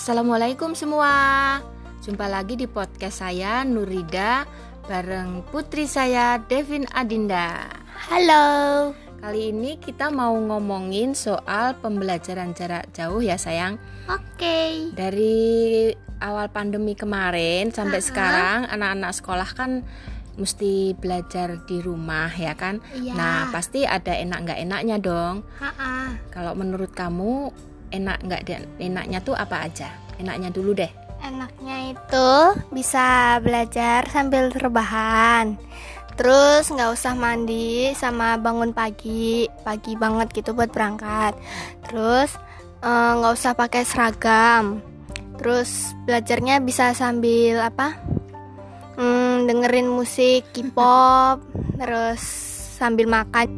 Assalamualaikum semua. Jumpa lagi di podcast saya Nurida bareng putri saya Devin Adinda. Halo. Kali ini kita mau ngomongin soal pembelajaran jarak jauh ya sayang. Oke. Dari awal pandemi kemarin sampai Ha-ha. sekarang anak-anak sekolah kan mesti belajar di rumah ya kan. Iya. Nah pasti ada enak nggak enaknya dong. Ha-ha. Kalau menurut kamu enak nggak enaknya tuh apa aja? Enaknya dulu deh. Enaknya itu bisa belajar sambil rebahan. Terus nggak usah mandi sama bangun pagi, pagi banget gitu buat berangkat. Terus eh, nggak usah pakai seragam. Terus belajarnya bisa sambil apa? Hmm, dengerin musik K-pop, terus sambil makan.